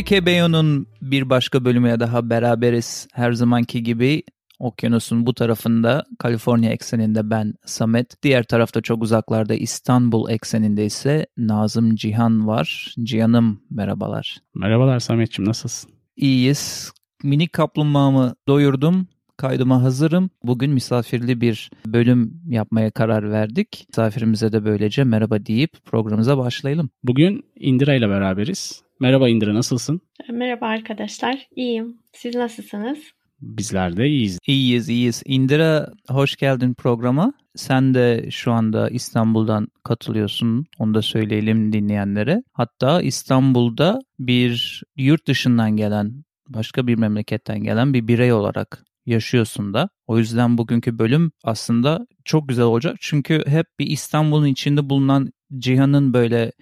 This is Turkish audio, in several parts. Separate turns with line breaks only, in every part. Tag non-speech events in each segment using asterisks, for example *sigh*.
HKBO'nun bir başka bölümüne daha beraberiz. Her zamanki gibi okyanusun bu tarafında Kaliforniya ekseninde ben Samet. Diğer tarafta çok uzaklarda İstanbul ekseninde ise Nazım Cihan var. Cihan'ım merhabalar.
Merhabalar Samet'ciğim nasılsın?
İyiyiz. Minik kaplumbağamı doyurdum. Kaydıma hazırım. Bugün misafirli bir bölüm yapmaya karar verdik. Misafirimize de böylece merhaba deyip programımıza başlayalım.
Bugün Indira ile beraberiz. Merhaba Indira nasılsın?
Merhaba arkadaşlar. İyiyim. Siz nasılsınız?
Bizler de iyiyiz.
İyiyiz, iyiyiz. Indira hoş geldin programa. Sen de şu anda İstanbul'dan katılıyorsun. Onu da söyleyelim dinleyenlere. Hatta İstanbul'da bir yurt dışından gelen, başka bir memleketten gelen bir birey olarak yaşıyorsun da. O yüzden bugünkü bölüm aslında çok güzel olacak. Çünkü hep bir İstanbul'un içinde bulunan Cihan'ın böyle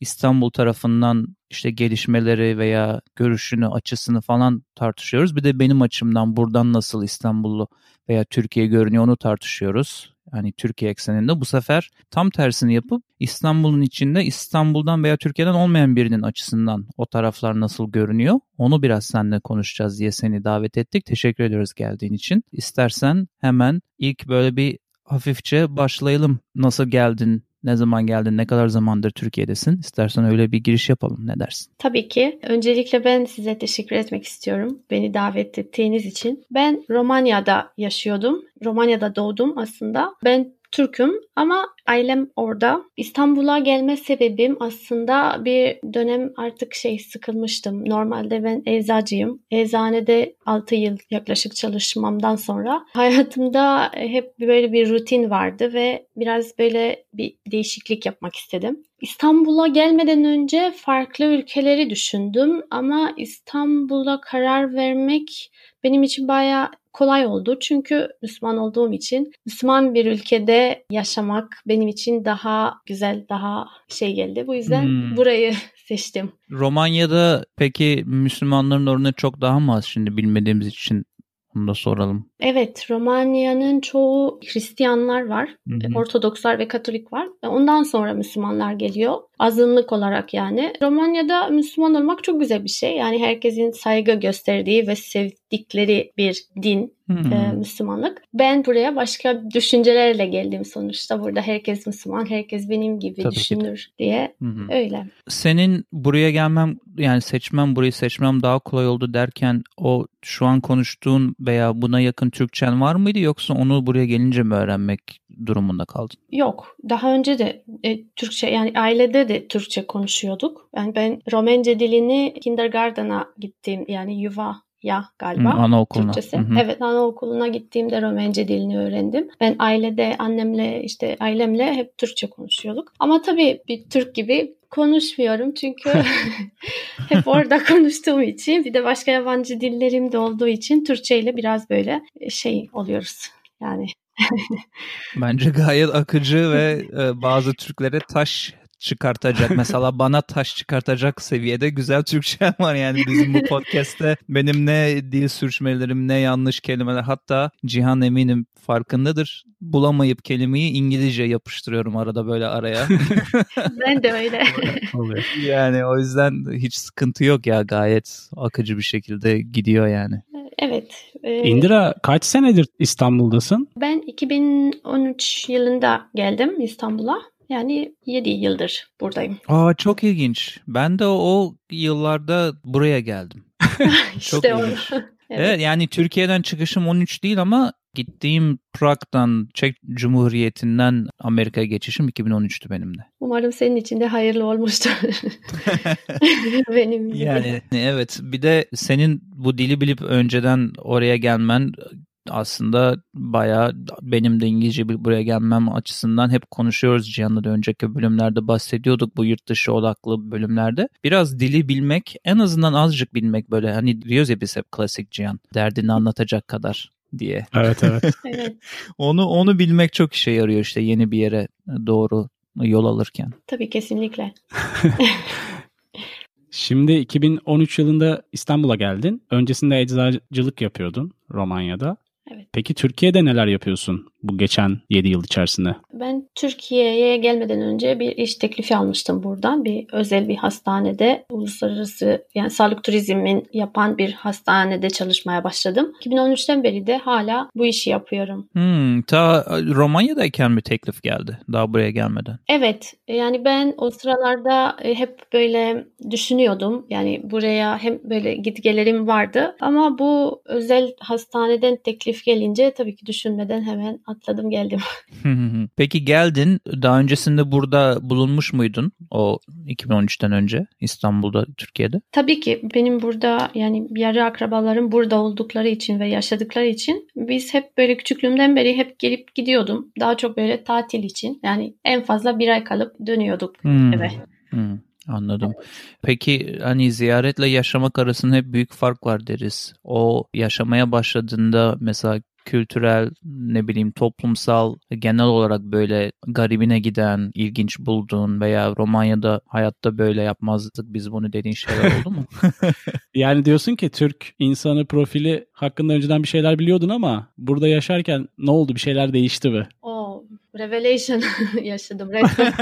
İstanbul tarafından işte gelişmeleri veya görüşünü, açısını falan tartışıyoruz. Bir de benim açımdan buradan nasıl İstanbullu veya Türkiye görünüyor onu tartışıyoruz. Yani Türkiye ekseninde bu sefer tam tersini yapıp İstanbul'un içinde İstanbul'dan veya Türkiye'den olmayan birinin açısından o taraflar nasıl görünüyor onu biraz seninle konuşacağız diye seni davet ettik. Teşekkür ediyoruz geldiğin için. İstersen hemen ilk böyle bir hafifçe başlayalım. Nasıl geldin? Ne zaman geldin? Ne kadar zamandır Türkiye'desin? İstersen öyle bir giriş yapalım. Ne dersin?
Tabii ki. Öncelikle ben size teşekkür etmek istiyorum. Beni davet ettiğiniz için. Ben Romanya'da yaşıyordum. Romanya'da doğdum aslında. Ben Türk'üm ama ailem orada. İstanbul'a gelme sebebim aslında bir dönem artık şey sıkılmıştım. Normalde ben eczacıyım. Eczanede 6 yıl yaklaşık çalışmamdan sonra hayatımda hep böyle bir rutin vardı ve biraz böyle bir değişiklik yapmak istedim. İstanbul'a gelmeden önce farklı ülkeleri düşündüm ama İstanbul'a karar vermek benim için bayağı kolay oldu. Çünkü Müslüman olduğum için Müslüman bir ülkede yaşamak benim için daha güzel, daha şey geldi. Bu yüzden hmm. burayı *laughs* seçtim.
Romanya'da peki Müslümanların oranı çok daha mı az şimdi bilmediğimiz için onu da soralım.
Evet, Romanya'nın çoğu Hristiyanlar var. Hı hı. Ortodokslar ve Katolik var. Ondan sonra Müslümanlar geliyor. Azınlık olarak yani. Romanya'da Müslüman olmak çok güzel bir şey. Yani herkesin saygı gösterdiği ve sevdikleri bir din hmm. e, Müslümanlık. Ben buraya başka düşüncelerle geldim sonuçta. Burada herkes Müslüman, herkes benim gibi Tabii düşünür ki. diye hmm. öyle.
Senin buraya gelmem yani seçmem burayı seçmem daha kolay oldu derken o şu an konuştuğun veya buna yakın Türkçen var mıydı yoksa onu buraya gelince mi öğrenmek durumunda kaldın?
Yok. Daha önce de e, Türkçe yani ailede de Türkçe konuşuyorduk. Yani ben Romence dilini kindergarten'a gittim yani yuva ya galiba.
Hı, anaokuluna.
Türkçesi. Hı hı. Evet anaokuluna gittiğimde Romence dilini öğrendim. Ben ailede annemle işte ailemle hep Türkçe konuşuyorduk. Ama tabii bir Türk gibi konuşmuyorum çünkü *laughs* hep orada konuştuğum için bir de başka yabancı dillerim de olduğu için Türkçe ile biraz böyle şey oluyoruz. Yani *laughs*
Bence gayet akıcı ve e, bazı Türklere taş çıkartacak mesela *laughs* bana taş çıkartacak seviyede güzel Türkçe var yani bizim bu podcast'te benim ne dil sürçmelerim ne yanlış kelimeler hatta Cihan eminim farkındadır bulamayıp kelimeyi İngilizce yapıştırıyorum arada böyle araya. *laughs*
ben de öyle.
yani o yüzden hiç sıkıntı yok ya gayet akıcı bir şekilde gidiyor yani.
Evet.
E, Indira kaç senedir İstanbul'dasın?
Ben 2013 yılında geldim İstanbul'a. Yani 7 yıldır buradayım.
Aa çok ilginç. Ben de o yıllarda buraya geldim. *laughs*
çok işte ilginç. *laughs*
evet. evet yani Türkiye'den çıkışım 13 değil ama gittiğim Prag'dan Çek Cumhuriyeti'nden Amerika'ya geçişim 2013'tü benim de.
Umarım senin için de hayırlı olmuştur. *laughs* benim gibi.
Yani evet bir de senin bu dili bilip önceden oraya gelmen aslında bayağı benim de İngilizce buraya gelmem açısından hep konuşuyoruz Cihan'la da önceki bölümlerde bahsediyorduk bu yurt dışı odaklı bölümlerde. Biraz dili bilmek en azından azıcık bilmek böyle hani diyoruz ya biz hep klasik Cihan derdini anlatacak kadar diye.
Evet evet. *laughs*
onu onu bilmek çok işe yarıyor işte yeni bir yere doğru yol alırken.
Tabii kesinlikle. *laughs*
Şimdi 2013 yılında İstanbul'a geldin. Öncesinde eczacılık yapıyordun Romanya'da.
Evet.
Peki Türkiye'de neler yapıyorsun? Bu geçen 7 yıl içerisinde?
Ben Türkiye'ye gelmeden önce bir iş teklifi almıştım buradan. Bir özel bir hastanede uluslararası yani sağlık turizmin yapan bir hastanede çalışmaya başladım. 2013'ten beri de hala bu işi yapıyorum.
Hmm, ta Romanya'dayken mi teklif geldi daha buraya gelmeden?
Evet yani ben o sıralarda e, hep böyle düşünüyordum. Yani buraya hem böyle gitgelerim vardı ama bu özel hastaneden teklif gelince tabii ki düşünmeden hemen atladım geldim. *laughs*
Peki geldin. Daha öncesinde burada bulunmuş muydun o 2013'ten önce İstanbul'da, Türkiye'de?
Tabii ki benim burada yani yarı akrabalarım burada oldukları için ve yaşadıkları için biz hep böyle küçüklüğümden beri hep gelip gidiyordum. Daha çok böyle tatil için. Yani en fazla bir ay kalıp dönüyorduk hmm. eve.
Hmm. Anladım. Peki hani ziyaretle yaşamak arasında hep büyük fark var deriz. O yaşamaya başladığında mesela kültürel, ne bileyim toplumsal, genel olarak böyle garibine giden, ilginç bulduğun veya Romanya'da hayatta böyle yapmazdık biz bunu dediğin şeyler *laughs* oldu mu? *laughs*
yani diyorsun ki Türk insanı profili hakkında önceden bir şeyler biliyordun ama burada yaşarken ne oldu bir şeyler değişti mi?
Oh, revelation *laughs* yaşadım resmen.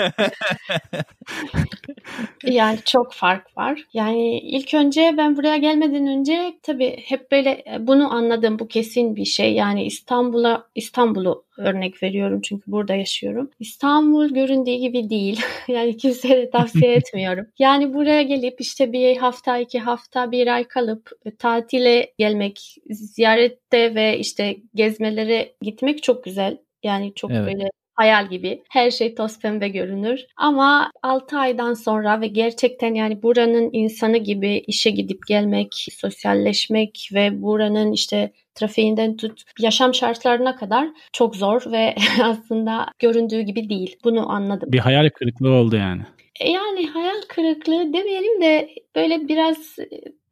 *laughs* yani çok fark var. Yani ilk önce ben buraya gelmeden önce tabii hep böyle e, bunu anladım. Bu kesin bir şey. Yani İstanbul'a İstanbul'u örnek veriyorum çünkü burada yaşıyorum. İstanbul göründüğü gibi değil. *laughs* yani kimseye de tavsiye etmiyorum. Yani buraya gelip işte bir hafta, iki hafta, bir ay kalıp e, tatile gelmek, ziyarette ve işte gezmelere gitmek çok güzel. Yani çok evet. böyle hayal gibi. Her şey toz pembe görünür. Ama 6 aydan sonra ve gerçekten yani buranın insanı gibi işe gidip gelmek, sosyalleşmek ve buranın işte trafiğinden tut yaşam şartlarına kadar çok zor ve *laughs* aslında göründüğü gibi değil. Bunu anladım.
Bir hayal kırıklığı oldu yani.
E, yani hayal kırıklığı demeyelim de böyle biraz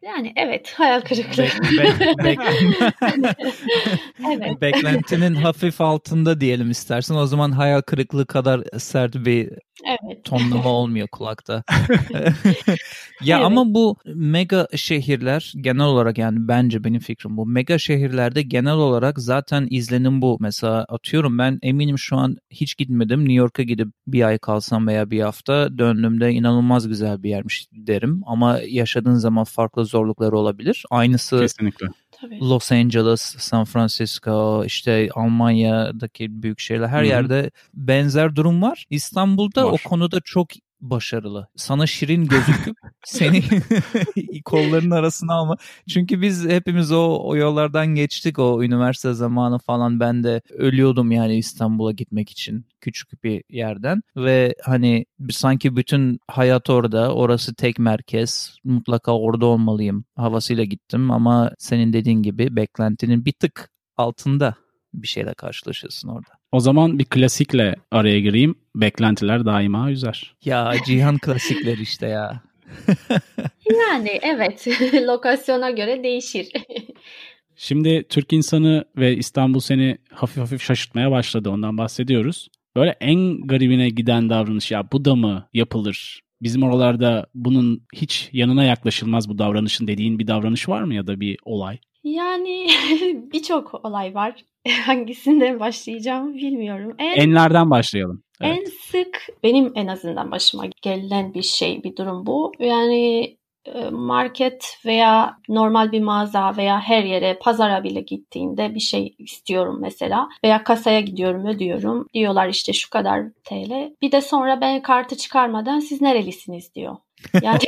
yani evet hayal kırıklığı. Be- be- *laughs*
evet. Beklentinin hafif altında diyelim istersen. O zaman hayal kırıklığı kadar sert bir evet. tonlama *laughs* olmuyor kulakta. *laughs* ya evet. ama bu mega şehirler genel olarak yani bence benim fikrim bu. Mega şehirlerde genel olarak zaten izlenim bu. Mesela atıyorum ben eminim şu an hiç gitmedim. New York'a gidip bir ay kalsam veya bir hafta döndüğümde inanılmaz güzel bir yermiş derim. Ama yaşadığın zaman farklı zorlukları olabilir. Aynısı
Kesinlikle.
Los Angeles, San Francisco, işte Almanya'daki büyük şehirler her Hı-hı. yerde benzer durum var. İstanbul'da var. o konuda çok başarılı. Sana şirin gözüküp *laughs* seni *laughs* kollarının arasına alma. Çünkü biz hepimiz o, o yollardan geçtik o üniversite zamanı falan. Ben de ölüyordum yani İstanbul'a gitmek için küçük bir yerden ve hani sanki bütün hayat orada. Orası tek merkez. Mutlaka orada olmalıyım havasıyla gittim ama senin dediğin gibi beklentinin bir tık altında bir şeyle karşılaşıyorsun orada.
O zaman bir klasikle araya gireyim. Beklentiler daima üzer.
Ya Cihan klasikler işte ya. *laughs*
yani evet *laughs* lokasyona göre değişir. *laughs*
Şimdi Türk insanı ve İstanbul seni hafif hafif şaşırtmaya başladı ondan bahsediyoruz. Böyle en garibine giden davranış ya bu da mı yapılır? Bizim oralarda bunun hiç yanına yaklaşılmaz bu davranışın dediğin bir davranış var mı ya da bir olay?
Yani birçok olay var. *laughs* Hangisinden başlayacağımı bilmiyorum.
En, Enlerden başlayalım.
Evet. En sık benim en azından başıma gelen bir şey, bir durum bu. Yani e, market veya normal bir mağaza veya her yere pazara bile gittiğinde bir şey istiyorum mesela veya kasaya gidiyorum ödüyorum diyorlar işte şu kadar TL bir de sonra ben kartı çıkarmadan siz nerelisiniz diyor. Yani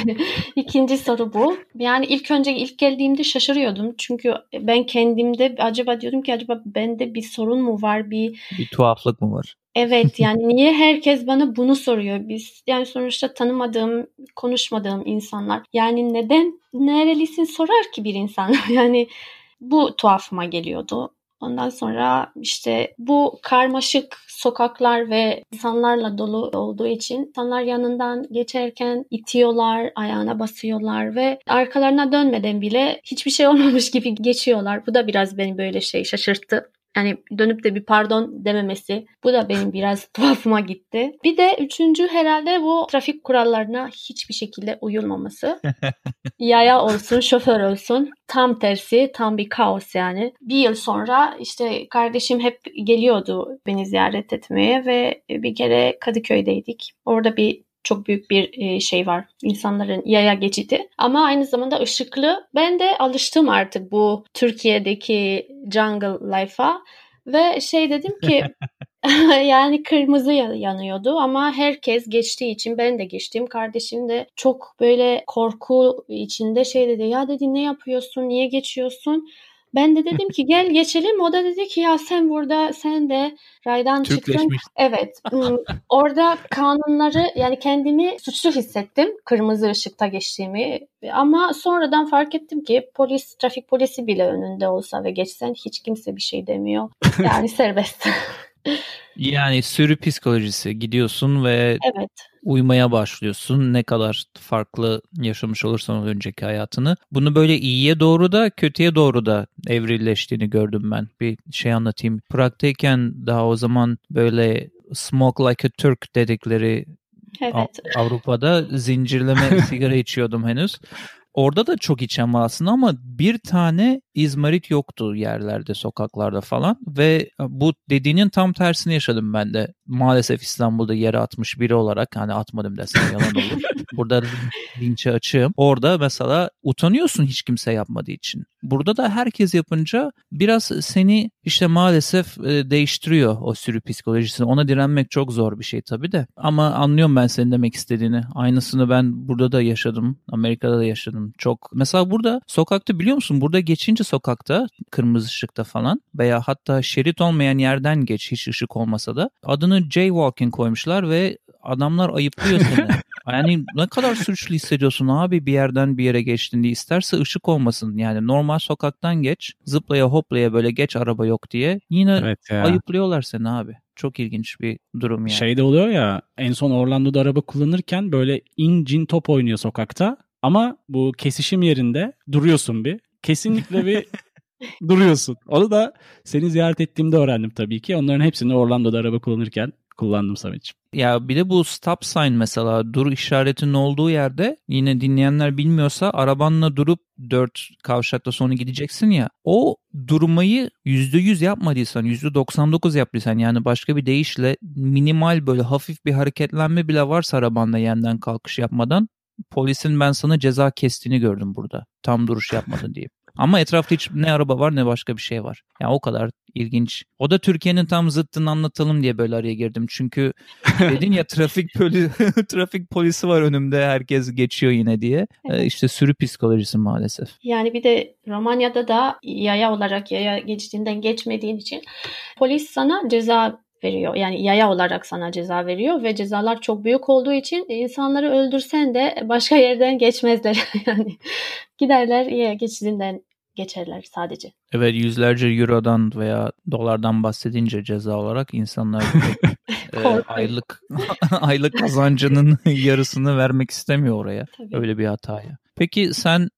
*laughs* ikinci soru bu. Yani ilk önce ilk geldiğimde şaşırıyordum. Çünkü ben kendimde acaba diyordum ki acaba bende bir sorun mu var? Bir
bir tuhaflık mı var?
Evet *laughs* yani niye herkes bana bunu soruyor? Biz yani sonuçta tanımadığım, konuşmadığım insanlar. Yani neden nerelisin sorar ki bir insan? *laughs* yani bu tuhafıma geliyordu. Ondan sonra işte bu karmaşık sokaklar ve insanlarla dolu olduğu için insanlar yanından geçerken itiyorlar, ayağına basıyorlar ve arkalarına dönmeden bile hiçbir şey olmamış gibi geçiyorlar. Bu da biraz beni böyle şey şaşırttı. Yani dönüp de bir pardon dememesi bu da benim biraz *laughs* tuhafıma gitti. Bir de üçüncü herhalde bu trafik kurallarına hiçbir şekilde uyulmaması. *laughs* Yaya olsun, şoför olsun tam tersi, tam bir kaos yani. Bir yıl sonra işte kardeşim hep geliyordu beni ziyaret etmeye ve bir kere Kadıköy'deydik. Orada bir çok büyük bir e, şey var. İnsanların yaya geçidi. Ama aynı zamanda ışıklı. Ben de alıştım artık bu Türkiye'deki jungle life'a. Ve şey dedim ki *laughs* *laughs* yani kırmızı yanıyordu ama herkes geçtiği için ben de geçtim. Kardeşim de çok böyle korku içinde şey dedi. Ya dedi ne yapıyorsun? Niye geçiyorsun? Ben de dedim ki gel geçelim. O da dedi ki ya sen burada sen de raydan çıktın. Evet. Orada kanunları yani kendimi suçlu hissettim. Kırmızı ışıkta geçtiğimi. Ama sonradan fark ettim ki polis, trafik polisi bile önünde olsa ve geçsen hiç kimse bir şey demiyor. Yani serbest. *laughs*
yani sürü psikolojisi gidiyorsun ve
evet
uymaya başlıyorsun. Ne kadar farklı yaşamış olursan önceki hayatını. Bunu böyle iyiye doğru da kötüye doğru da evrilleştiğini gördüm ben. Bir şey anlatayım. Prag'tayken daha o zaman böyle smoke like a Turk dedikleri
Evet.
Avrupa'da zincirleme *laughs* sigara içiyordum henüz. Orada da çok içen var aslında ama bir tane izmarit yoktu yerlerde, sokaklarda falan. Ve bu dediğinin tam tersini yaşadım ben de. Maalesef İstanbul'da yere atmış biri olarak hani atmadım desem yalan *laughs* olur. Burada linçe açığım. Orada mesela utanıyorsun hiç kimse yapmadığı için. Burada da herkes yapınca biraz seni işte maalesef e, değiştiriyor o sürü psikolojisini. Ona direnmek çok zor bir şey tabii de. Ama anlıyorum ben senin demek istediğini. Aynısını ben burada da yaşadım. Amerika'da da yaşadım. Çok. Mesela burada sokakta biliyor musun? Burada geçince sokakta kırmızı ışıkta falan veya hatta şerit olmayan yerden geç hiç ışık olmasa da adını jaywalking koymuşlar ve adamlar ayıplıyor seni. *laughs* Yani ne kadar suçlu hissediyorsun abi bir yerden bir yere geçtin diye. İsterse ışık olmasın yani normal sokaktan geç zıplaya hoplaya böyle geç araba yok diye yine evet ayıplıyorlar seni abi. Çok ilginç bir durum yani.
Şey de oluyor ya en son Orlando'da araba kullanırken böyle incin top oynuyor sokakta. Ama bu kesişim yerinde duruyorsun bir. Kesinlikle bir *laughs* *laughs* duruyorsun. Onu da seni ziyaret ettiğimde öğrendim tabii ki. Onların hepsini Orlando'da araba kullanırken kullandım Samet'ciğim.
Ya bir de bu stop sign mesela dur işaretinin olduğu yerde yine dinleyenler bilmiyorsa arabanla durup dört kavşakta sonra gideceksin ya o durmayı %100 yapmadıysan %99 yaptıysan yani başka bir deyişle minimal böyle hafif bir hareketlenme bile varsa arabanda yeniden kalkış yapmadan polisin ben sana ceza kestiğini gördüm burada. Tam duruş yapmadın diye. Ama etrafta hiç ne araba var ne başka bir şey var. Yani o kadar ilginç. O da Türkiye'nin tam zıttını anlatalım diye böyle araya girdim. Çünkü *laughs* dedin ya trafik poli *laughs* trafik polisi var önümde herkes geçiyor yine diye. Ee, evet. Ee, işte sürü psikolojisi maalesef.
Yani bir de Romanya'da da yaya olarak yaya geçtiğinden geçmediğin için polis sana ceza veriyor. Yani yaya olarak sana ceza veriyor ve cezalar çok büyük olduğu için insanları öldürsen de başka yerden geçmezler. *laughs* yani giderler ya geçidinden geçerler sadece.
Evet yüzlerce eurodan veya dolardan bahsedince ceza olarak insanlar *laughs* e, aylık *laughs* aylık kazancının *laughs* yarısını vermek istemiyor oraya. Tabii. Öyle bir hataya. Peki sen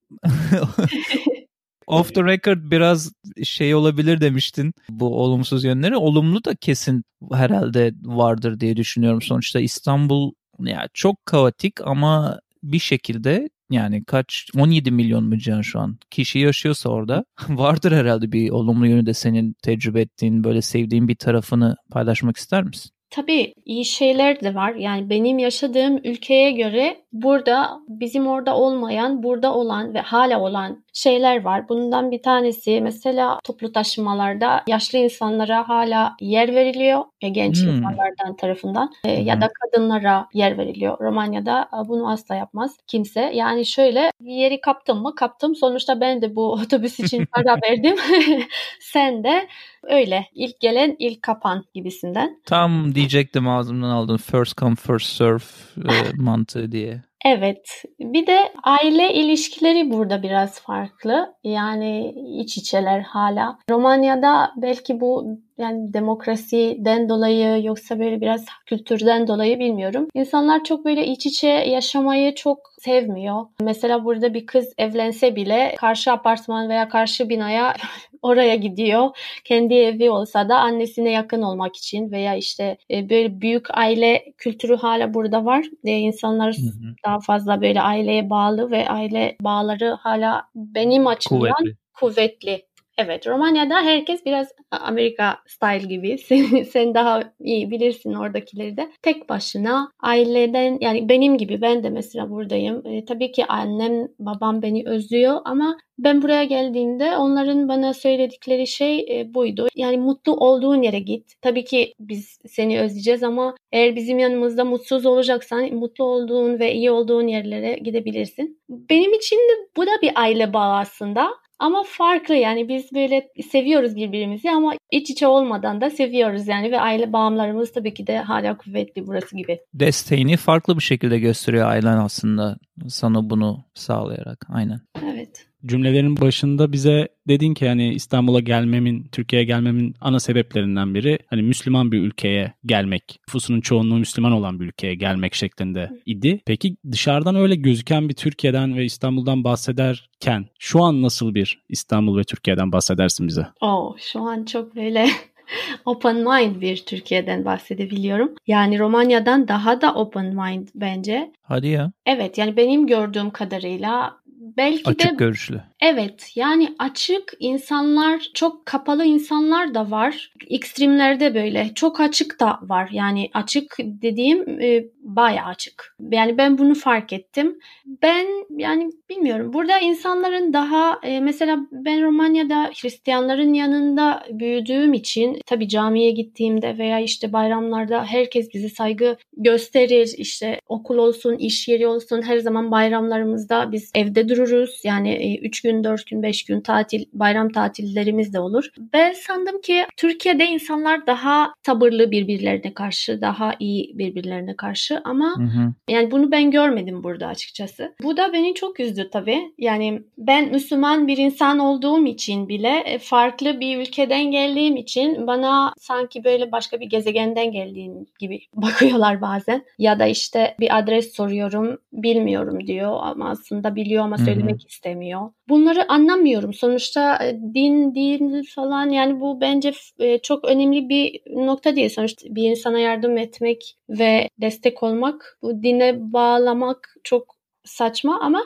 off the record biraz şey olabilir demiştin bu olumsuz yönleri. Olumlu da kesin herhalde vardır diye düşünüyorum. Sonuçta İstanbul ya çok kaotik ama bir şekilde yani kaç 17 milyon mu can şu an kişi yaşıyorsa orada *laughs* vardır herhalde bir olumlu yönü de senin tecrübe ettiğin böyle sevdiğin bir tarafını paylaşmak ister misin?
Tabii iyi şeyler de var. Yani benim yaşadığım ülkeye göre burada bizim orada olmayan, burada olan ve hala olan şeyler var. Bundan bir tanesi mesela toplu taşımalarda yaşlı insanlara hala yer veriliyor genç hmm. insanlardan tarafından e, ya da kadınlara yer veriliyor. Romanya'da bunu asla yapmaz kimse. Yani şöyle yeri kaptım mı kaptım. Sonuçta ben de bu *laughs* otobüs için para verdim. *laughs* Sen de öyle ilk gelen ilk kapan gibisinden.
Tam diyecektim ağzımdan aldın first come first serve e, *laughs* mantığı diye.
Evet. Bir de aile ilişkileri burada biraz farklı. Yani iç içeler hala. Romanya'da belki bu yani demokrasiden dolayı yoksa böyle biraz kültürden dolayı bilmiyorum. İnsanlar çok böyle iç içe yaşamayı çok sevmiyor. Mesela burada bir kız evlense bile karşı apartman veya karşı binaya *laughs* oraya gidiyor. Kendi evi olsa da annesine yakın olmak için veya işte e, böyle büyük aile kültürü hala burada var. E, insanlar hı hı. daha fazla böyle aileye bağlı ve aile bağları hala benim açımdan kuvvetli. kuvvetli. Evet Romanya'da herkes biraz Amerika style gibi. *laughs* Sen, sen daha iyi bilirsin oradakileri de. Tek başına aileden yani benim gibi ben de mesela buradayım. E, tabii ki annem babam beni özlüyor ama ben buraya geldiğimde onların bana söyledikleri şey e, buydu. Yani mutlu olduğun yere git. Tabii ki biz seni özleyeceğiz ama eğer bizim yanımızda mutsuz olacaksan mutlu olduğun ve iyi olduğun yerlere gidebilirsin. Benim için de bu da bir aile bağı aslında. Ama farklı yani biz böyle seviyoruz birbirimizi ama iç içe olmadan da seviyoruz yani ve aile bağımlarımız tabii ki de hala kuvvetli burası gibi.
Desteğini farklı bir şekilde gösteriyor ailen aslında sana bunu sağlayarak aynen.
Evet
cümlelerin başında bize dedin ki hani İstanbul'a gelmemin, Türkiye'ye gelmemin ana sebeplerinden biri hani Müslüman bir ülkeye gelmek. Nüfusunun çoğunluğu Müslüman olan bir ülkeye gelmek şeklinde idi. Peki dışarıdan öyle gözüken bir Türkiye'den ve İstanbul'dan bahsederken şu an nasıl bir İstanbul ve Türkiye'den bahsedersin bize?
Oh, şu an çok böyle *laughs* open mind bir Türkiye'den bahsedebiliyorum. Yani Romanya'dan daha da open mind bence.
Hadi ya.
Evet yani benim gördüğüm kadarıyla belki
açık
de
görüşlü.
Evet yani açık insanlar çok kapalı insanlar da var. Ekstremlerde böyle çok açık da var. Yani açık dediğim e, bayağı açık. Yani ben bunu fark ettim. Ben yani bilmiyorum. Burada insanların daha e, mesela ben Romanya'da Hristiyanların yanında büyüdüğüm için tabii camiye gittiğimde veya işte bayramlarda herkes bize saygı gösterir. İşte okul olsun, iş yeri olsun her zaman bayramlarımızda biz evde dururuz. Yani 3 e, gün, 4 gün, 5 gün tatil, bayram tatillerimiz de olur. Ben sandım ki Türkiye'de insanlar daha sabırlı birbirlerine karşı, daha iyi birbirlerine karşı ama hı hı. yani bunu ben görmedim burada açıkçası. Bu da beni çok üzdü tabii. Yani ben Müslüman bir insan olduğum için bile e, farklı bir ülkeden geldiğim için bana sanki böyle başka bir gezegenden geldiğim gibi *laughs* bakıyorlar bazen. Ya da işte bir adres soruyorum bilmiyorum diyor ama aslında biliyor ama söylemek hı hı. istemiyor. Bunları anlamıyorum. Sonuçta e, din, din falan yani bu bence e, çok önemli bir nokta değil. Sonuçta bir insana yardım etmek ve destek olmak, bu dine bağlamak çok saçma ama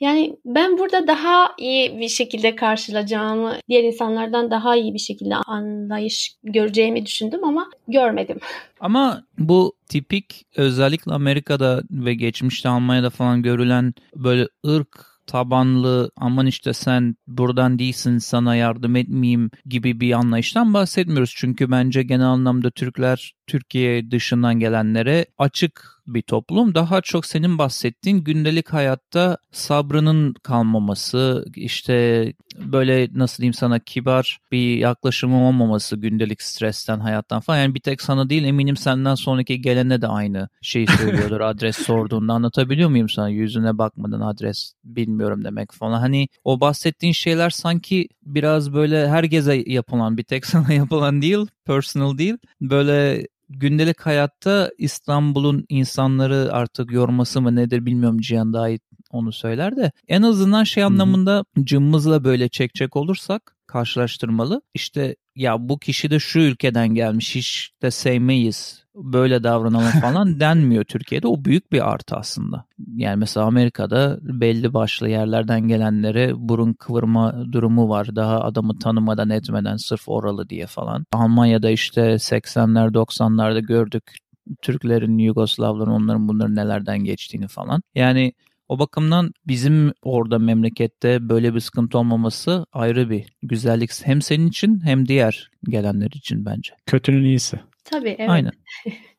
yani ben burada daha iyi bir şekilde karşılayacağımı, diğer insanlardan daha iyi bir şekilde anlayış göreceğimi düşündüm ama görmedim.
Ama bu tipik özellikle Amerika'da ve geçmişte Almanya'da falan görülen böyle ırk tabanlı aman işte sen buradan değilsin sana yardım etmeyeyim gibi bir anlayıştan bahsetmiyoruz. Çünkü bence genel anlamda Türkler Türkiye dışından gelenlere açık bir toplum. Daha çok senin bahsettiğin gündelik hayatta sabrının kalmaması, işte böyle nasıl diyeyim sana kibar bir yaklaşımı olmaması gündelik stresten, hayattan falan. Yani bir tek sana değil eminim senden sonraki gelene de aynı şeyi söylüyordur *laughs* adres sorduğunda. Anlatabiliyor muyum sana? Yüzüne bakmadan adres bilmiyorum demek falan. Hani o bahsettiğin şeyler sanki biraz böyle herkese yapılan bir tek sana *laughs* yapılan değil, personal değil. Böyle gündelik hayatta İstanbul'un insanları artık yorması mı nedir bilmiyorum Cihan daha iyi onu söyler de en azından şey anlamında cımmızla böyle çekecek olursak karşılaştırmalı. İşte ya bu kişi de şu ülkeden gelmiş hiç de sevmeyiz böyle davranalım *laughs* falan denmiyor Türkiye'de. O büyük bir artı aslında. Yani mesela Amerika'da belli başlı yerlerden gelenlere burun kıvırma durumu var. Daha adamı tanımadan etmeden sırf oralı diye falan. Almanya'da işte 80'ler 90'larda gördük Türklerin, Yugoslavların onların bunların nelerden geçtiğini falan. Yani o bakımdan bizim orada memlekette böyle bir sıkıntı olmaması ayrı bir güzellik hem senin için hem diğer gelenler için bence.
Kötünün iyisi.
Tabii evet.
Aynen. *laughs*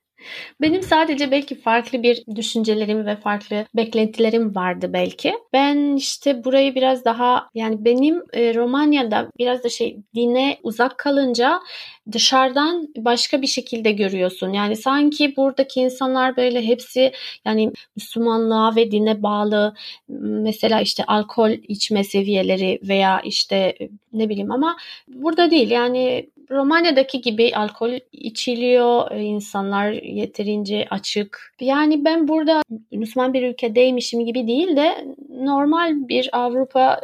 Benim sadece belki farklı bir düşüncelerim ve farklı beklentilerim vardı belki. Ben işte burayı biraz daha yani benim e, Romanya'da biraz da şey dine uzak kalınca dışarıdan başka bir şekilde görüyorsun. Yani sanki buradaki insanlar böyle hepsi yani Müslümanlığa ve dine bağlı mesela işte alkol içme seviyeleri veya işte ne bileyim ama burada değil. Yani Romanya'daki gibi alkol içiliyor, insanlar yeterince açık. Yani ben burada Müslüman bir ülkedeymişim gibi değil de normal bir Avrupa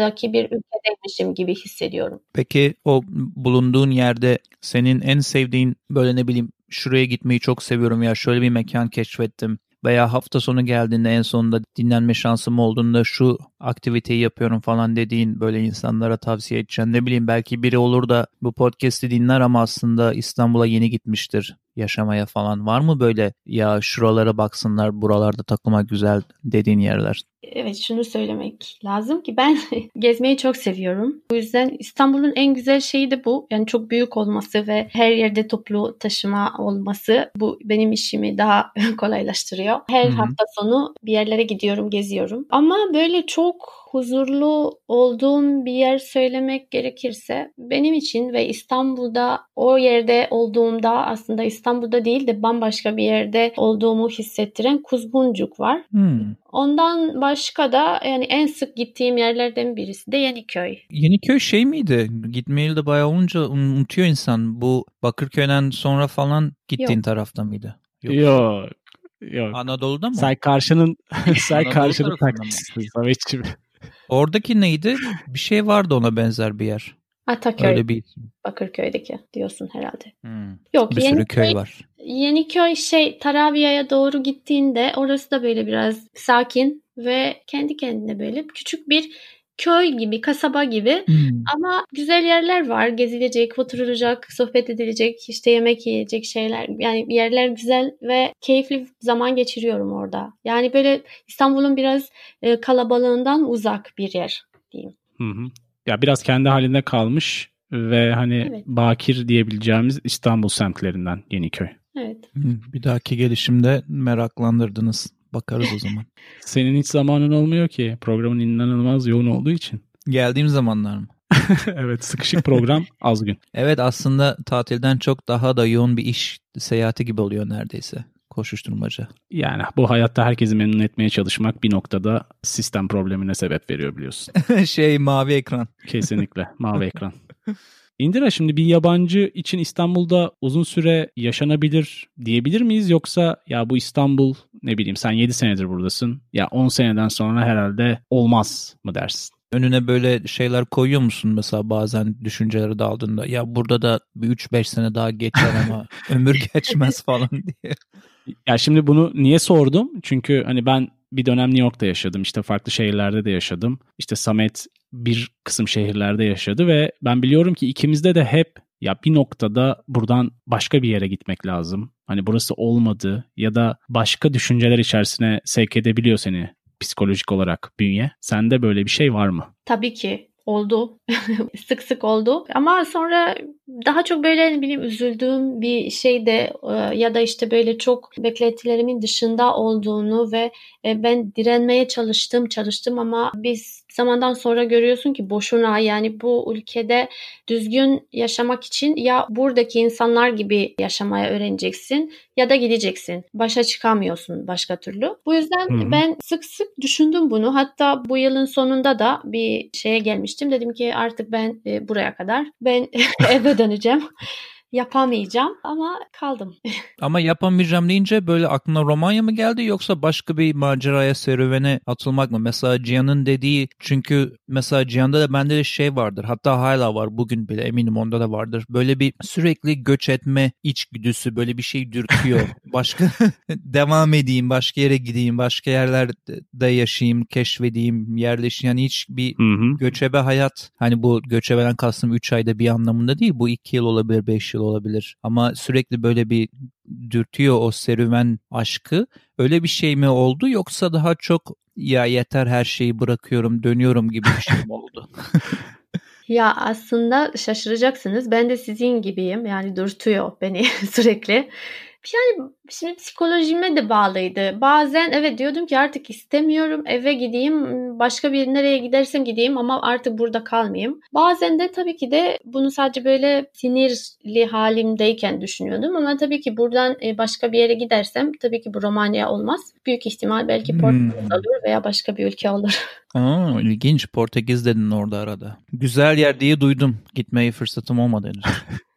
İstanbul'daki bir ülkedeymişim gibi hissediyorum.
Peki o bulunduğun yerde senin en sevdiğin böyle ne bileyim şuraya gitmeyi çok seviyorum ya şöyle bir mekan keşfettim veya hafta sonu geldiğinde en sonunda dinlenme şansım olduğunda şu aktiviteyi yapıyorum falan dediğin böyle insanlara tavsiye edeceğin ne bileyim belki biri olur da bu podcast'i dinler ama aslında İstanbul'a yeni gitmiştir yaşamaya falan var mı böyle ya şuralara baksınlar buralarda takılmak güzel dediğin yerler?
Evet şunu söylemek lazım ki ben *laughs* gezmeyi çok seviyorum. O yüzden İstanbul'un en güzel şeyi de bu. Yani çok büyük olması ve her yerde toplu taşıma olması bu benim işimi daha *laughs* kolaylaştırıyor. Her Hı-hı. hafta sonu bir yerlere gidiyorum, geziyorum. Ama böyle çok huzurlu olduğum bir yer söylemek gerekirse benim için ve İstanbul'da o yerde olduğumda aslında İstanbul'da değil de bambaşka bir yerde olduğumu hissettiren Kuzguncuk var. Hmm. Ondan başka da yani en sık gittiğim yerlerden birisi de Yeniköy.
Yeniköy şey miydi? Gitmeyeli de bayağı olunca unutuyor insan. Bu Bakırköy'den sonra falan gittiğin Yok. tarafta mıydı?
Yok. Yok. Yok.
Anadolu'da mı?
Say karşının *laughs* say karşının taksisi Sametçi.
Oradaki neydi? Bir şey vardı ona benzer bir yer.
Ataköy. Öyle bir Bakırköy'deki diyorsun herhalde.
Hmm. Yok bir sürü köy var.
Yeniköy şey Tarabya'ya doğru gittiğinde orası da böyle biraz sakin ve kendi kendine böyle küçük bir köy gibi, kasaba gibi hmm. ama güzel yerler var. Gezilecek, oturulacak, sohbet edilecek, işte yemek yiyecek şeyler. Yani yerler güzel ve keyifli zaman geçiriyorum orada. Yani böyle İstanbul'un biraz e, kalabalığından uzak bir yer diyeyim.
Hı hı. Ya biraz kendi halinde kalmış ve hani evet. bakir diyebileceğimiz İstanbul semtlerinden Yeniköy.
Evet.
Bir dahaki gelişimde meraklandırdınız. Bakarız o zaman. *laughs*
Senin hiç zamanın olmuyor ki. Programın inanılmaz yoğun olduğu için.
Geldiğim zamanlar mı? *laughs*
evet sıkışık program *laughs* az gün.
Evet aslında tatilden çok daha da yoğun bir iş seyahati gibi oluyor neredeyse koşuşturmaca.
Yani bu hayatta herkesi memnun etmeye çalışmak bir noktada sistem problemine sebep veriyor biliyorsun.
şey mavi ekran.
Kesinlikle mavi ekran. Indira şimdi bir yabancı için İstanbul'da uzun süre yaşanabilir diyebilir miyiz? Yoksa ya bu İstanbul ne bileyim sen 7 senedir buradasın ya 10 seneden sonra herhalde olmaz mı dersin?
Önüne böyle şeyler koyuyor musun mesela bazen düşünceleri daldığında ya burada da bir 3-5 sene daha geçer ama *laughs* ömür geçmez falan diye.
Ya şimdi bunu niye sordum? Çünkü hani ben bir dönem New York'ta yaşadım. İşte farklı şehirlerde de yaşadım. İşte Samet bir kısım şehirlerde yaşadı ve ben biliyorum ki ikimizde de hep ya bir noktada buradan başka bir yere gitmek lazım. Hani burası olmadı ya da başka düşünceler içerisine sevk edebiliyor seni psikolojik olarak bünye. Sende böyle bir şey var mı?
Tabii ki oldu. *laughs* sık sık oldu. Ama sonra daha çok böyle ne bileyim üzüldüğüm bir şey de e, ya da işte böyle çok beklentilerimin dışında olduğunu ve e, ben direnmeye çalıştım çalıştım ama biz zamandan sonra görüyorsun ki boşuna yani bu ülkede düzgün yaşamak için ya buradaki insanlar gibi yaşamaya öğreneceksin ya da gideceksin. Başa çıkamıyorsun başka türlü. Bu yüzden Hı-hı. ben sık sık düşündüm bunu. Hatta bu yılın sonunda da bir şeye gelmiştim. Dedim ki artık ben e, buraya kadar. Ben *laughs* eve döneceğim yapamayacağım ama kaldım. *laughs*
ama yapamayacağım deyince böyle aklına Romanya mı geldi yoksa başka bir maceraya serüvene atılmak mı? Mesela Cihan'ın dediği çünkü mesela Cihan'da da bende de şey vardır hatta hala var bugün bile eminim onda da vardır. Böyle bir sürekli göç etme içgüdüsü böyle bir şey dürtüyor. *laughs* başka *laughs* devam edeyim başka yere gideyim başka yerlerde yaşayayım keşfedeyim yerleşeyim yani hiç bir göçebe hayat hani bu göçebeden kastım 3 ayda bir anlamında değil bu 2 yıl olabilir 5 yıl yıl olabilir. Ama sürekli böyle bir dürtüyor o serüven aşkı. Öyle bir şey mi oldu yoksa daha çok ya yeter her şeyi bırakıyorum dönüyorum gibi bir şey mi oldu? *laughs*
ya aslında şaşıracaksınız. Ben de sizin gibiyim. Yani dürtüyor beni *laughs* sürekli. Yani şimdi psikolojime de bağlıydı. Bazen evet diyordum ki artık istemiyorum eve gideyim başka bir nereye gidersem gideyim ama artık burada kalmayayım. Bazen de tabii ki de bunu sadece böyle sinirli halimdeyken düşünüyordum ama tabii ki buradan e, başka bir yere gidersem tabii ki bu Romanya olmaz. Büyük ihtimal belki Portekiz hmm. olur veya başka bir ülke olur. *laughs*
Aa, ilginç Portekiz dedin orada arada. Güzel yer diye duydum. Gitmeye fırsatım olmadı henüz. *laughs*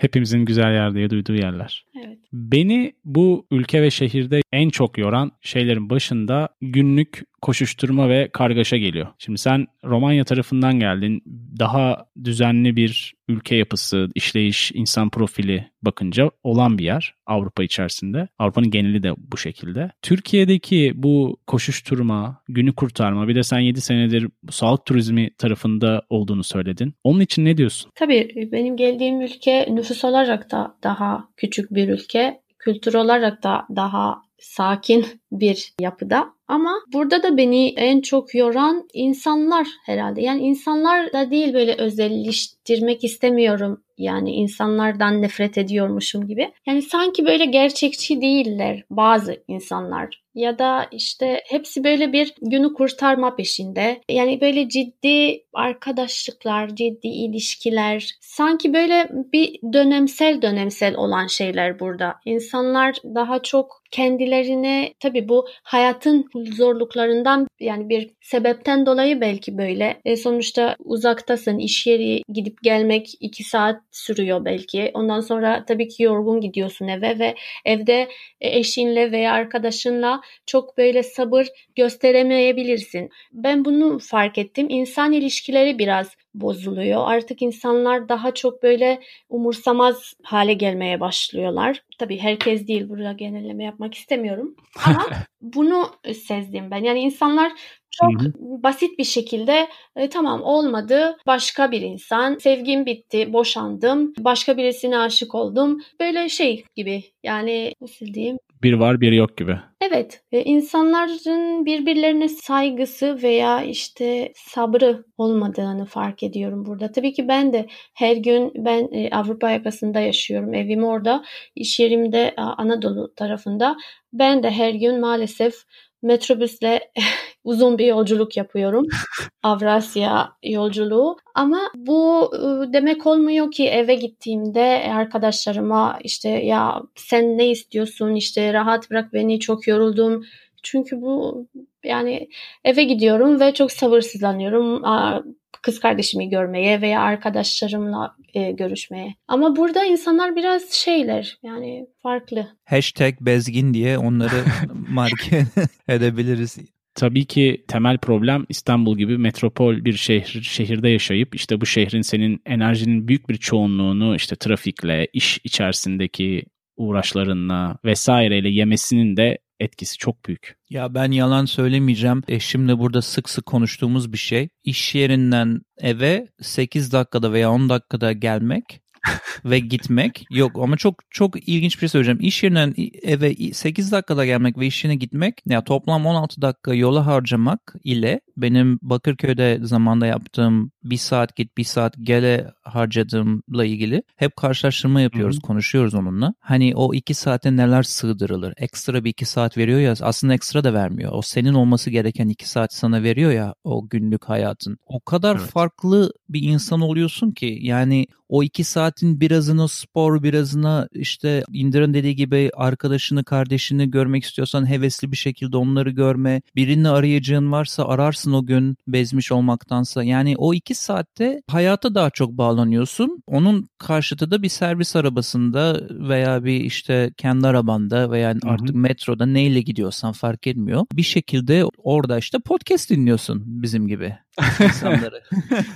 Hepimizin güzel yer diye duyduğu yerler.
Evet.
Beni bu ülke ve şehirde en çok yoran şeylerin başında günlük koşuşturma ve kargaşa geliyor. Şimdi sen Romanya tarafından geldin. Daha düzenli bir ülke yapısı, işleyiş, insan profili bakınca olan bir yer Avrupa içerisinde. Avrupa'nın geneli de bu şekilde. Türkiye'deki bu koşuşturma, günü kurtarma bir de sen 7 senedir sağlık turizmi tarafında olduğunu söyledin. Onun için ne diyorsun?
Tabii benim geldiğim ülke nüfus olarak da daha küçük bir ülke. Kültür olarak da daha sakin bir yapıda. Ama burada da beni en çok yoran insanlar herhalde. Yani insanlar da değil böyle özelleştirmek istemiyorum. Yani insanlardan nefret ediyormuşum gibi. Yani sanki böyle gerçekçi değiller bazı insanlar. Ya da işte hepsi böyle bir günü kurtarma peşinde. Yani böyle ciddi arkadaşlıklar, ciddi ilişkiler. Sanki böyle bir dönemsel dönemsel olan şeyler burada. İnsanlar daha çok kendilerine tabii bu hayatın zorluklarından yani bir sebepten dolayı belki böyle. E sonuçta uzaktasın, iş yeri gidip gelmek iki saat sürüyor belki. Ondan sonra tabii ki yorgun gidiyorsun eve ve evde eşinle veya arkadaşınla çok böyle sabır gösteremeyebilirsin. Ben bunu fark ettim. İnsan ilişkileri biraz bozuluyor. Artık insanlar daha çok böyle umursamaz hale gelmeye başlıyorlar. Tabii herkes değil burada genelleme yapmak istemiyorum. Ama *laughs* bunu sezdim ben. Yani insanlar çok basit bir şekilde e, tamam olmadı başka bir insan sevgim bitti boşandım başka birisine aşık oldum böyle şey gibi yani nasıl diyeyim
bir var bir yok gibi.
Evet, e, insanların birbirlerine saygısı veya işte sabrı olmadığını fark ediyorum burada. Tabii ki ben de her gün ben e, Avrupa yakasında yaşıyorum. Evim orada, iş yerimde Anadolu tarafında. Ben de her gün maalesef metrobüsle *laughs* uzun bir yolculuk yapıyorum. *laughs* Avrasya yolculuğu. Ama bu ıı, demek olmuyor ki eve gittiğimde arkadaşlarıma işte ya sen ne istiyorsun işte rahat bırak beni çok yoruldum. Çünkü bu yani eve gidiyorum ve çok sabırsızlanıyorum kız kardeşimi görmeye veya arkadaşlarımla e, görüşmeye. Ama burada insanlar biraz şeyler yani farklı.
Hashtag bezgin diye onları *laughs* marke *laughs* edebiliriz.
Tabii ki temel problem İstanbul gibi metropol bir şehir şehirde yaşayıp işte bu şehrin senin enerjinin büyük bir çoğunluğunu işte trafikle, iş içerisindeki uğraşlarınla vesaireyle yemesinin de etkisi çok büyük.
Ya ben yalan söylemeyeceğim. Eşimle burada sık sık konuştuğumuz bir şey. İş yerinden eve 8 dakikada veya 10 dakikada gelmek *laughs* ve gitmek. Yok ama çok çok ilginç bir şey söyleyeceğim. İş yerinden eve 8 dakikada gelmek ve iş yerine gitmek ya toplam 16 dakika yola harcamak ile benim Bakırköy'de zamanda yaptığım bir saat git bir saat gele harcadığımla ilgili hep karşılaştırma yapıyoruz, Hı-hı. konuşuyoruz onunla. Hani o iki saate neler sığdırılır? Ekstra bir iki saat veriyor ya aslında ekstra da vermiyor. O senin olması gereken iki saat sana veriyor ya o günlük hayatın. O kadar evet. farklı bir insan oluyorsun ki yani o iki saatin birazını spor, birazına işte İndir'in dediği gibi arkadaşını, kardeşini görmek istiyorsan hevesli bir şekilde onları görme. Birini arayacağın varsa ararsın o gün bezmiş olmaktansa. Yani o iki saatte hayata daha çok bağlanıyorsun. Onun karşıtı da bir servis arabasında veya bir işte kendi arabanda veya Hı-hı. artık metroda neyle gidiyorsan fark etmiyor. Bir şekilde orada işte podcast dinliyorsun bizim gibi *laughs* insanları.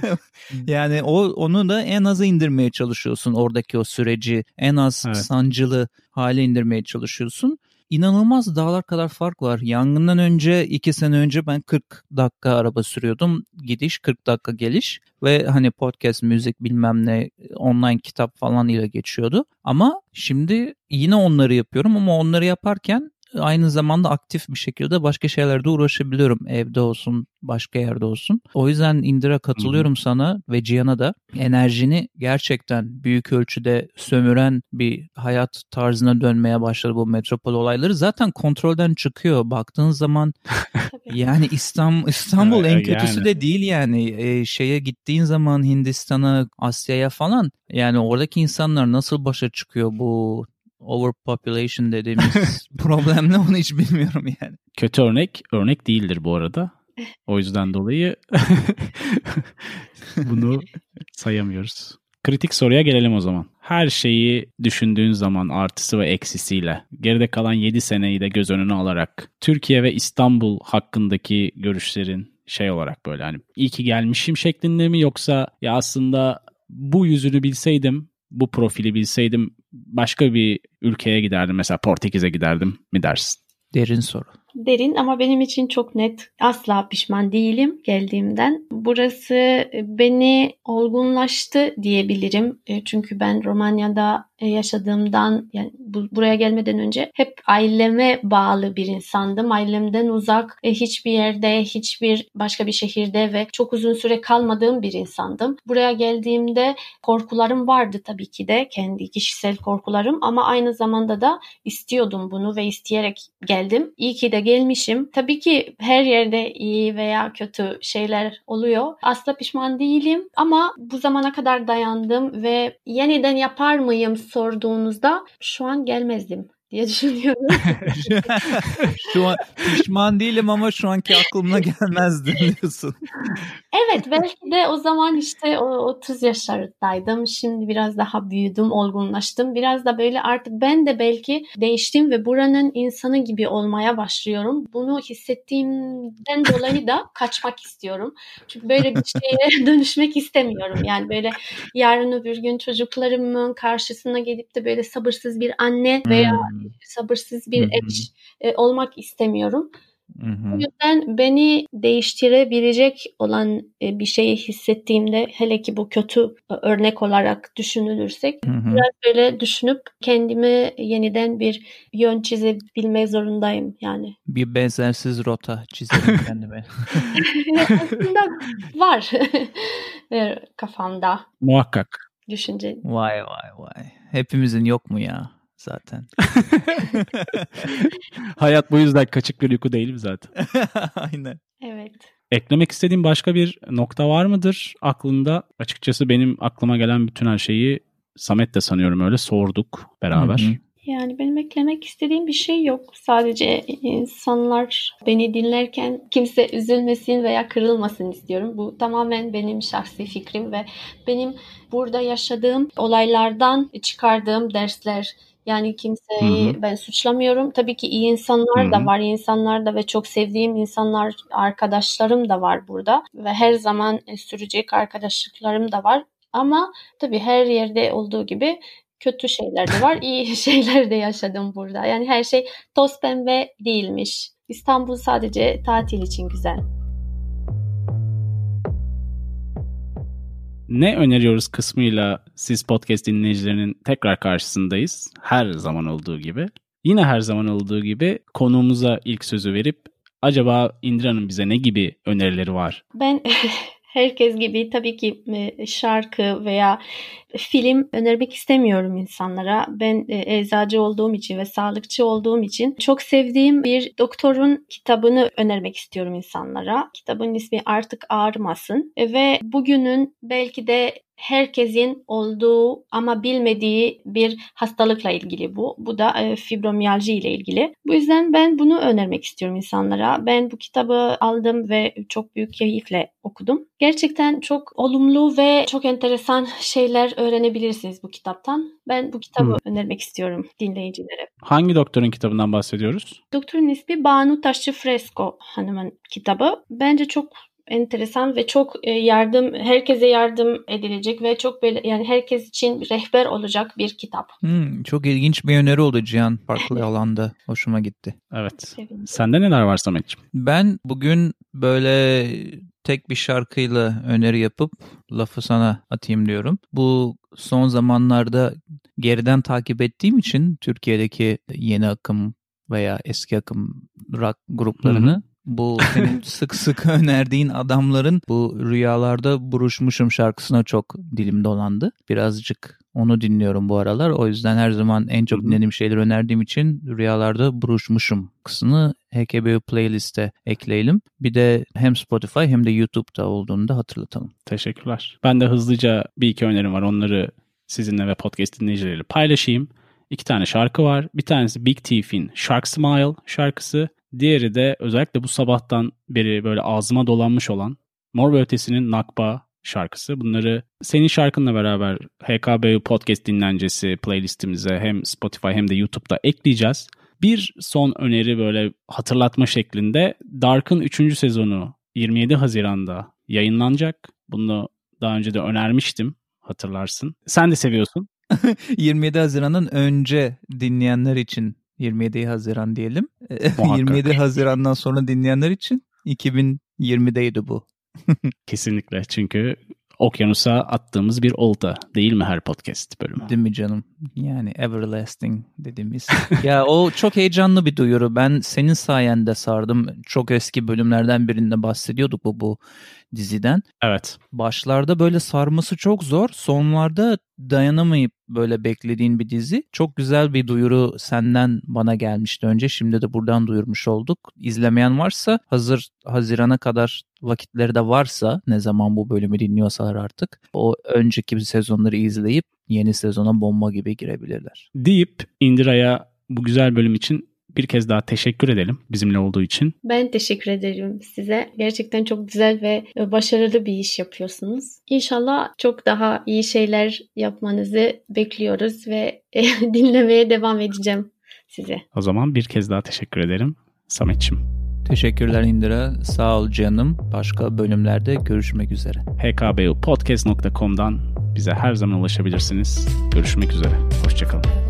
*laughs* yani o onu da en aza indirmeye çalışıyorsun oradaki o süreci. En az evet. sancılı hale indirmeye çalışıyorsun inanılmaz dağlar kadar fark var. Yangından önce iki sene önce ben 40 dakika araba sürüyordum. Gidiş 40 dakika geliş ve hani podcast, müzik bilmem ne online kitap falan ile geçiyordu. Ama şimdi yine onları yapıyorum ama onları yaparken aynı zamanda aktif bir şekilde başka şeylerde uğraşabiliyorum. Evde olsun, başka yerde olsun. O yüzden Indira katılıyorum Hı-hı. sana ve Cihan'a da enerjini gerçekten büyük ölçüde sömüren bir hayat tarzına dönmeye başladı bu metropol olayları. Zaten kontrolden çıkıyor. Baktığın zaman *laughs* yani İstanbul, İstanbul en kötüsü yani. de değil yani. E, şeye gittiğin zaman Hindistan'a, Asya'ya falan yani oradaki insanlar nasıl başa çıkıyor bu overpopulation dediğimiz *laughs* problemle onu hiç bilmiyorum yani.
Kötü örnek örnek değildir bu arada. O yüzden dolayı *laughs* bunu sayamıyoruz. Kritik soruya gelelim o zaman. her şeyi düşündüğün zaman artısı ve eksisiyle geride kalan 7 seneyi de göz önüne alarak Türkiye ve İstanbul hakkındaki görüşlerin şey olarak böyle hani iyi ki gelmişim şeklinde mi yoksa ya aslında bu yüzünü bilseydim bu profili bilseydim başka bir ülkeye giderdim mesela Portekiz'e giderdim mi dersin?
Derin soru
derin ama benim için çok net. Asla pişman değilim geldiğimden. Burası beni olgunlaştı diyebilirim. E, çünkü ben Romanya'da yaşadığımdan yani bu, buraya gelmeden önce hep aileme bağlı bir insandım. Ailemden uzak hiçbir yerde, hiçbir başka bir şehirde ve çok uzun süre kalmadığım bir insandım. Buraya geldiğimde korkularım vardı tabii ki de kendi kişisel korkularım ama aynı zamanda da istiyordum bunu ve isteyerek geldim. İyi ki de gelmişim. Tabii ki her yerde iyi veya kötü şeyler oluyor. Asla pişman değilim ama bu zamana kadar dayandım ve yeniden yapar mıyım sorduğunuzda şu an gelmezdim diye *laughs* düşünüyorum. *laughs*
şu an pişman değilim ama şu anki aklımda gelmezdi *laughs* diyorsun.
Evet belki de o zaman işte o 30 yaşlarındaydım. Şimdi biraz daha büyüdüm, olgunlaştım. Biraz da böyle artık ben de belki değiştim ve buranın insanı gibi olmaya başlıyorum. Bunu hissettiğimden dolayı da kaçmak istiyorum. Çünkü böyle bir şeye *laughs* dönüşmek istemiyorum. Yani böyle yarın öbür gün çocuklarımın karşısına gelip de böyle sabırsız bir anne veya hmm. sabırsız bir eş e, olmak istemiyorum. Hı hı. O yüzden beni değiştirebilecek olan e, bir şeyi hissettiğimde hele ki bu kötü e, örnek olarak düşünülürsek hı hı. biraz böyle düşünüp kendime yeniden bir yön çizebilmek zorundayım yani.
Bir benzersiz rota çizelim *laughs* kendime.
Aslında var *laughs* kafamda.
Muhakkak.
Düşünce.
Vay vay vay. Hepimizin yok mu ya? Zaten. *laughs* *laughs*
Hayat bu yüzden kaçık bir uyku değil mi zaten? *laughs*
Aynen.
Evet.
Eklemek istediğin başka bir nokta var mıdır aklında? Açıkçası benim aklıma gelen bütün her şeyi Samet de sanıyorum öyle sorduk beraber. Hı hı.
Yani benim eklemek istediğim bir şey yok. Sadece insanlar beni dinlerken kimse üzülmesin veya kırılmasın istiyorum. Bu tamamen benim şahsi fikrim ve benim burada yaşadığım olaylardan çıkardığım dersler yani kimseyi Hı-hı. ben suçlamıyorum. Tabii ki iyi insanlar Hı-hı. da var, iyi insanlar da ve çok sevdiğim insanlar, arkadaşlarım da var burada ve her zaman e, sürecek arkadaşlıklarım da var. Ama tabii her yerde olduğu gibi kötü şeyler de var, iyi *laughs* şeyler de yaşadım burada. Yani her şey toz pembe değilmiş. İstanbul sadece tatil için güzel.
Ne öneriyoruz kısmıyla siz podcast dinleyicilerinin tekrar karşısındayız. Her zaman olduğu gibi. Yine her zaman olduğu gibi konuğumuza ilk sözü verip acaba Indra'nın bize ne gibi önerileri var?
Ben *laughs* herkes gibi tabii ki e, şarkı veya film önermek istemiyorum insanlara. Ben e, eczacı olduğum için ve sağlıkçı olduğum için çok sevdiğim bir doktorun kitabını önermek istiyorum insanlara. Kitabın ismi Artık Ağrımasın ve bugünün belki de herkesin olduğu ama bilmediği bir hastalıkla ilgili bu. Bu da e, fibromiyalji ile ilgili. Bu yüzden ben bunu önermek istiyorum insanlara. Ben bu kitabı aldım ve çok büyük keyifle okudum. Gerçekten çok olumlu ve çok enteresan şeyler öğrenebilirsiniz bu kitaptan. Ben bu kitabı hmm. önermek istiyorum dinleyicilere.
Hangi doktorun kitabından bahsediyoruz?
Doktorun ismi Banu Taşçı Fresco hanımın kitabı. Bence çok enteresan ve çok e, yardım herkese yardım edilecek ve çok böyle yani herkes için rehber olacak bir kitap.
Hmm, çok ilginç bir öneri oldu Cihan farklı alanda. Hoşuma gitti.
Evet. Sevindim. Sende neler var Samet'ciğim?
Ben bugün böyle tek bir şarkıyla öneri yapıp lafı sana atayım diyorum. Bu son zamanlarda geriden takip ettiğim için Türkiye'deki yeni akım veya eski akım rock gruplarını Hı-hı bu senin *laughs* sık sık önerdiğin adamların bu rüyalarda buruşmuşum şarkısına çok dilim dolandı. Birazcık onu dinliyorum bu aralar. O yüzden her zaman en çok dinlediğim şeyleri önerdiğim için rüyalarda buruşmuşum kısmını HKBU playlist'e ekleyelim. Bir de hem Spotify hem de YouTube'da olduğunu da hatırlatalım.
Teşekkürler. Ben de hızlıca bir iki önerim var. Onları sizinle ve podcast dinleyicileriyle paylaşayım. İki tane şarkı var. Bir tanesi Big Thief'in Shark Smile şarkısı. Diğeri de özellikle bu sabahtan beri böyle ağzıma dolanmış olan Mor ve Ötesi'nin Nakba şarkısı. Bunları senin şarkınla beraber HKBU Podcast dinlencesi playlistimize hem Spotify hem de YouTube'da ekleyeceğiz. Bir son öneri böyle hatırlatma şeklinde Dark'ın 3. sezonu 27 Haziran'da yayınlanacak. Bunu daha önce de önermiştim hatırlarsın. Sen de seviyorsun. *laughs*
27 Haziran'ın önce dinleyenler için 27 Haziran diyelim. 27 *laughs* Haziran'dan sonra dinleyenler için 2020'deydi bu. *laughs*
Kesinlikle çünkü okyanusa attığımız bir olta değil mi her podcast bölümü?
Değil mi canım? Yani everlasting dediğimiz. *laughs* ya o çok heyecanlı bir duyuru. Ben senin sayende sardım. Çok eski bölümlerden birinde bahsediyorduk bu bu diziden.
Evet.
Başlarda böyle sarması çok zor. Sonlarda dayanamayıp böyle beklediğin bir dizi. Çok güzel bir duyuru senden bana gelmişti önce. Şimdi de buradan duyurmuş olduk. İzlemeyen varsa hazır Haziran'a kadar vakitleri de varsa ne zaman bu bölümü dinliyorsalar artık o önceki sezonları izleyip yeni sezona bomba gibi girebilirler.
Deyip Indira'ya bu güzel bölüm için bir kez daha teşekkür edelim bizimle olduğu için.
Ben teşekkür ederim size. Gerçekten çok güzel ve başarılı bir iş yapıyorsunuz. İnşallah çok daha iyi şeyler yapmanızı bekliyoruz ve *laughs* dinlemeye devam edeceğim size.
O zaman bir kez daha teşekkür ederim Sametçim.
Teşekkürler Indira. Sağ ol canım. Başka bölümlerde görüşmek üzere.
hkbupodcast.com'dan bize her zaman ulaşabilirsiniz. Görüşmek üzere. Hoşçakalın.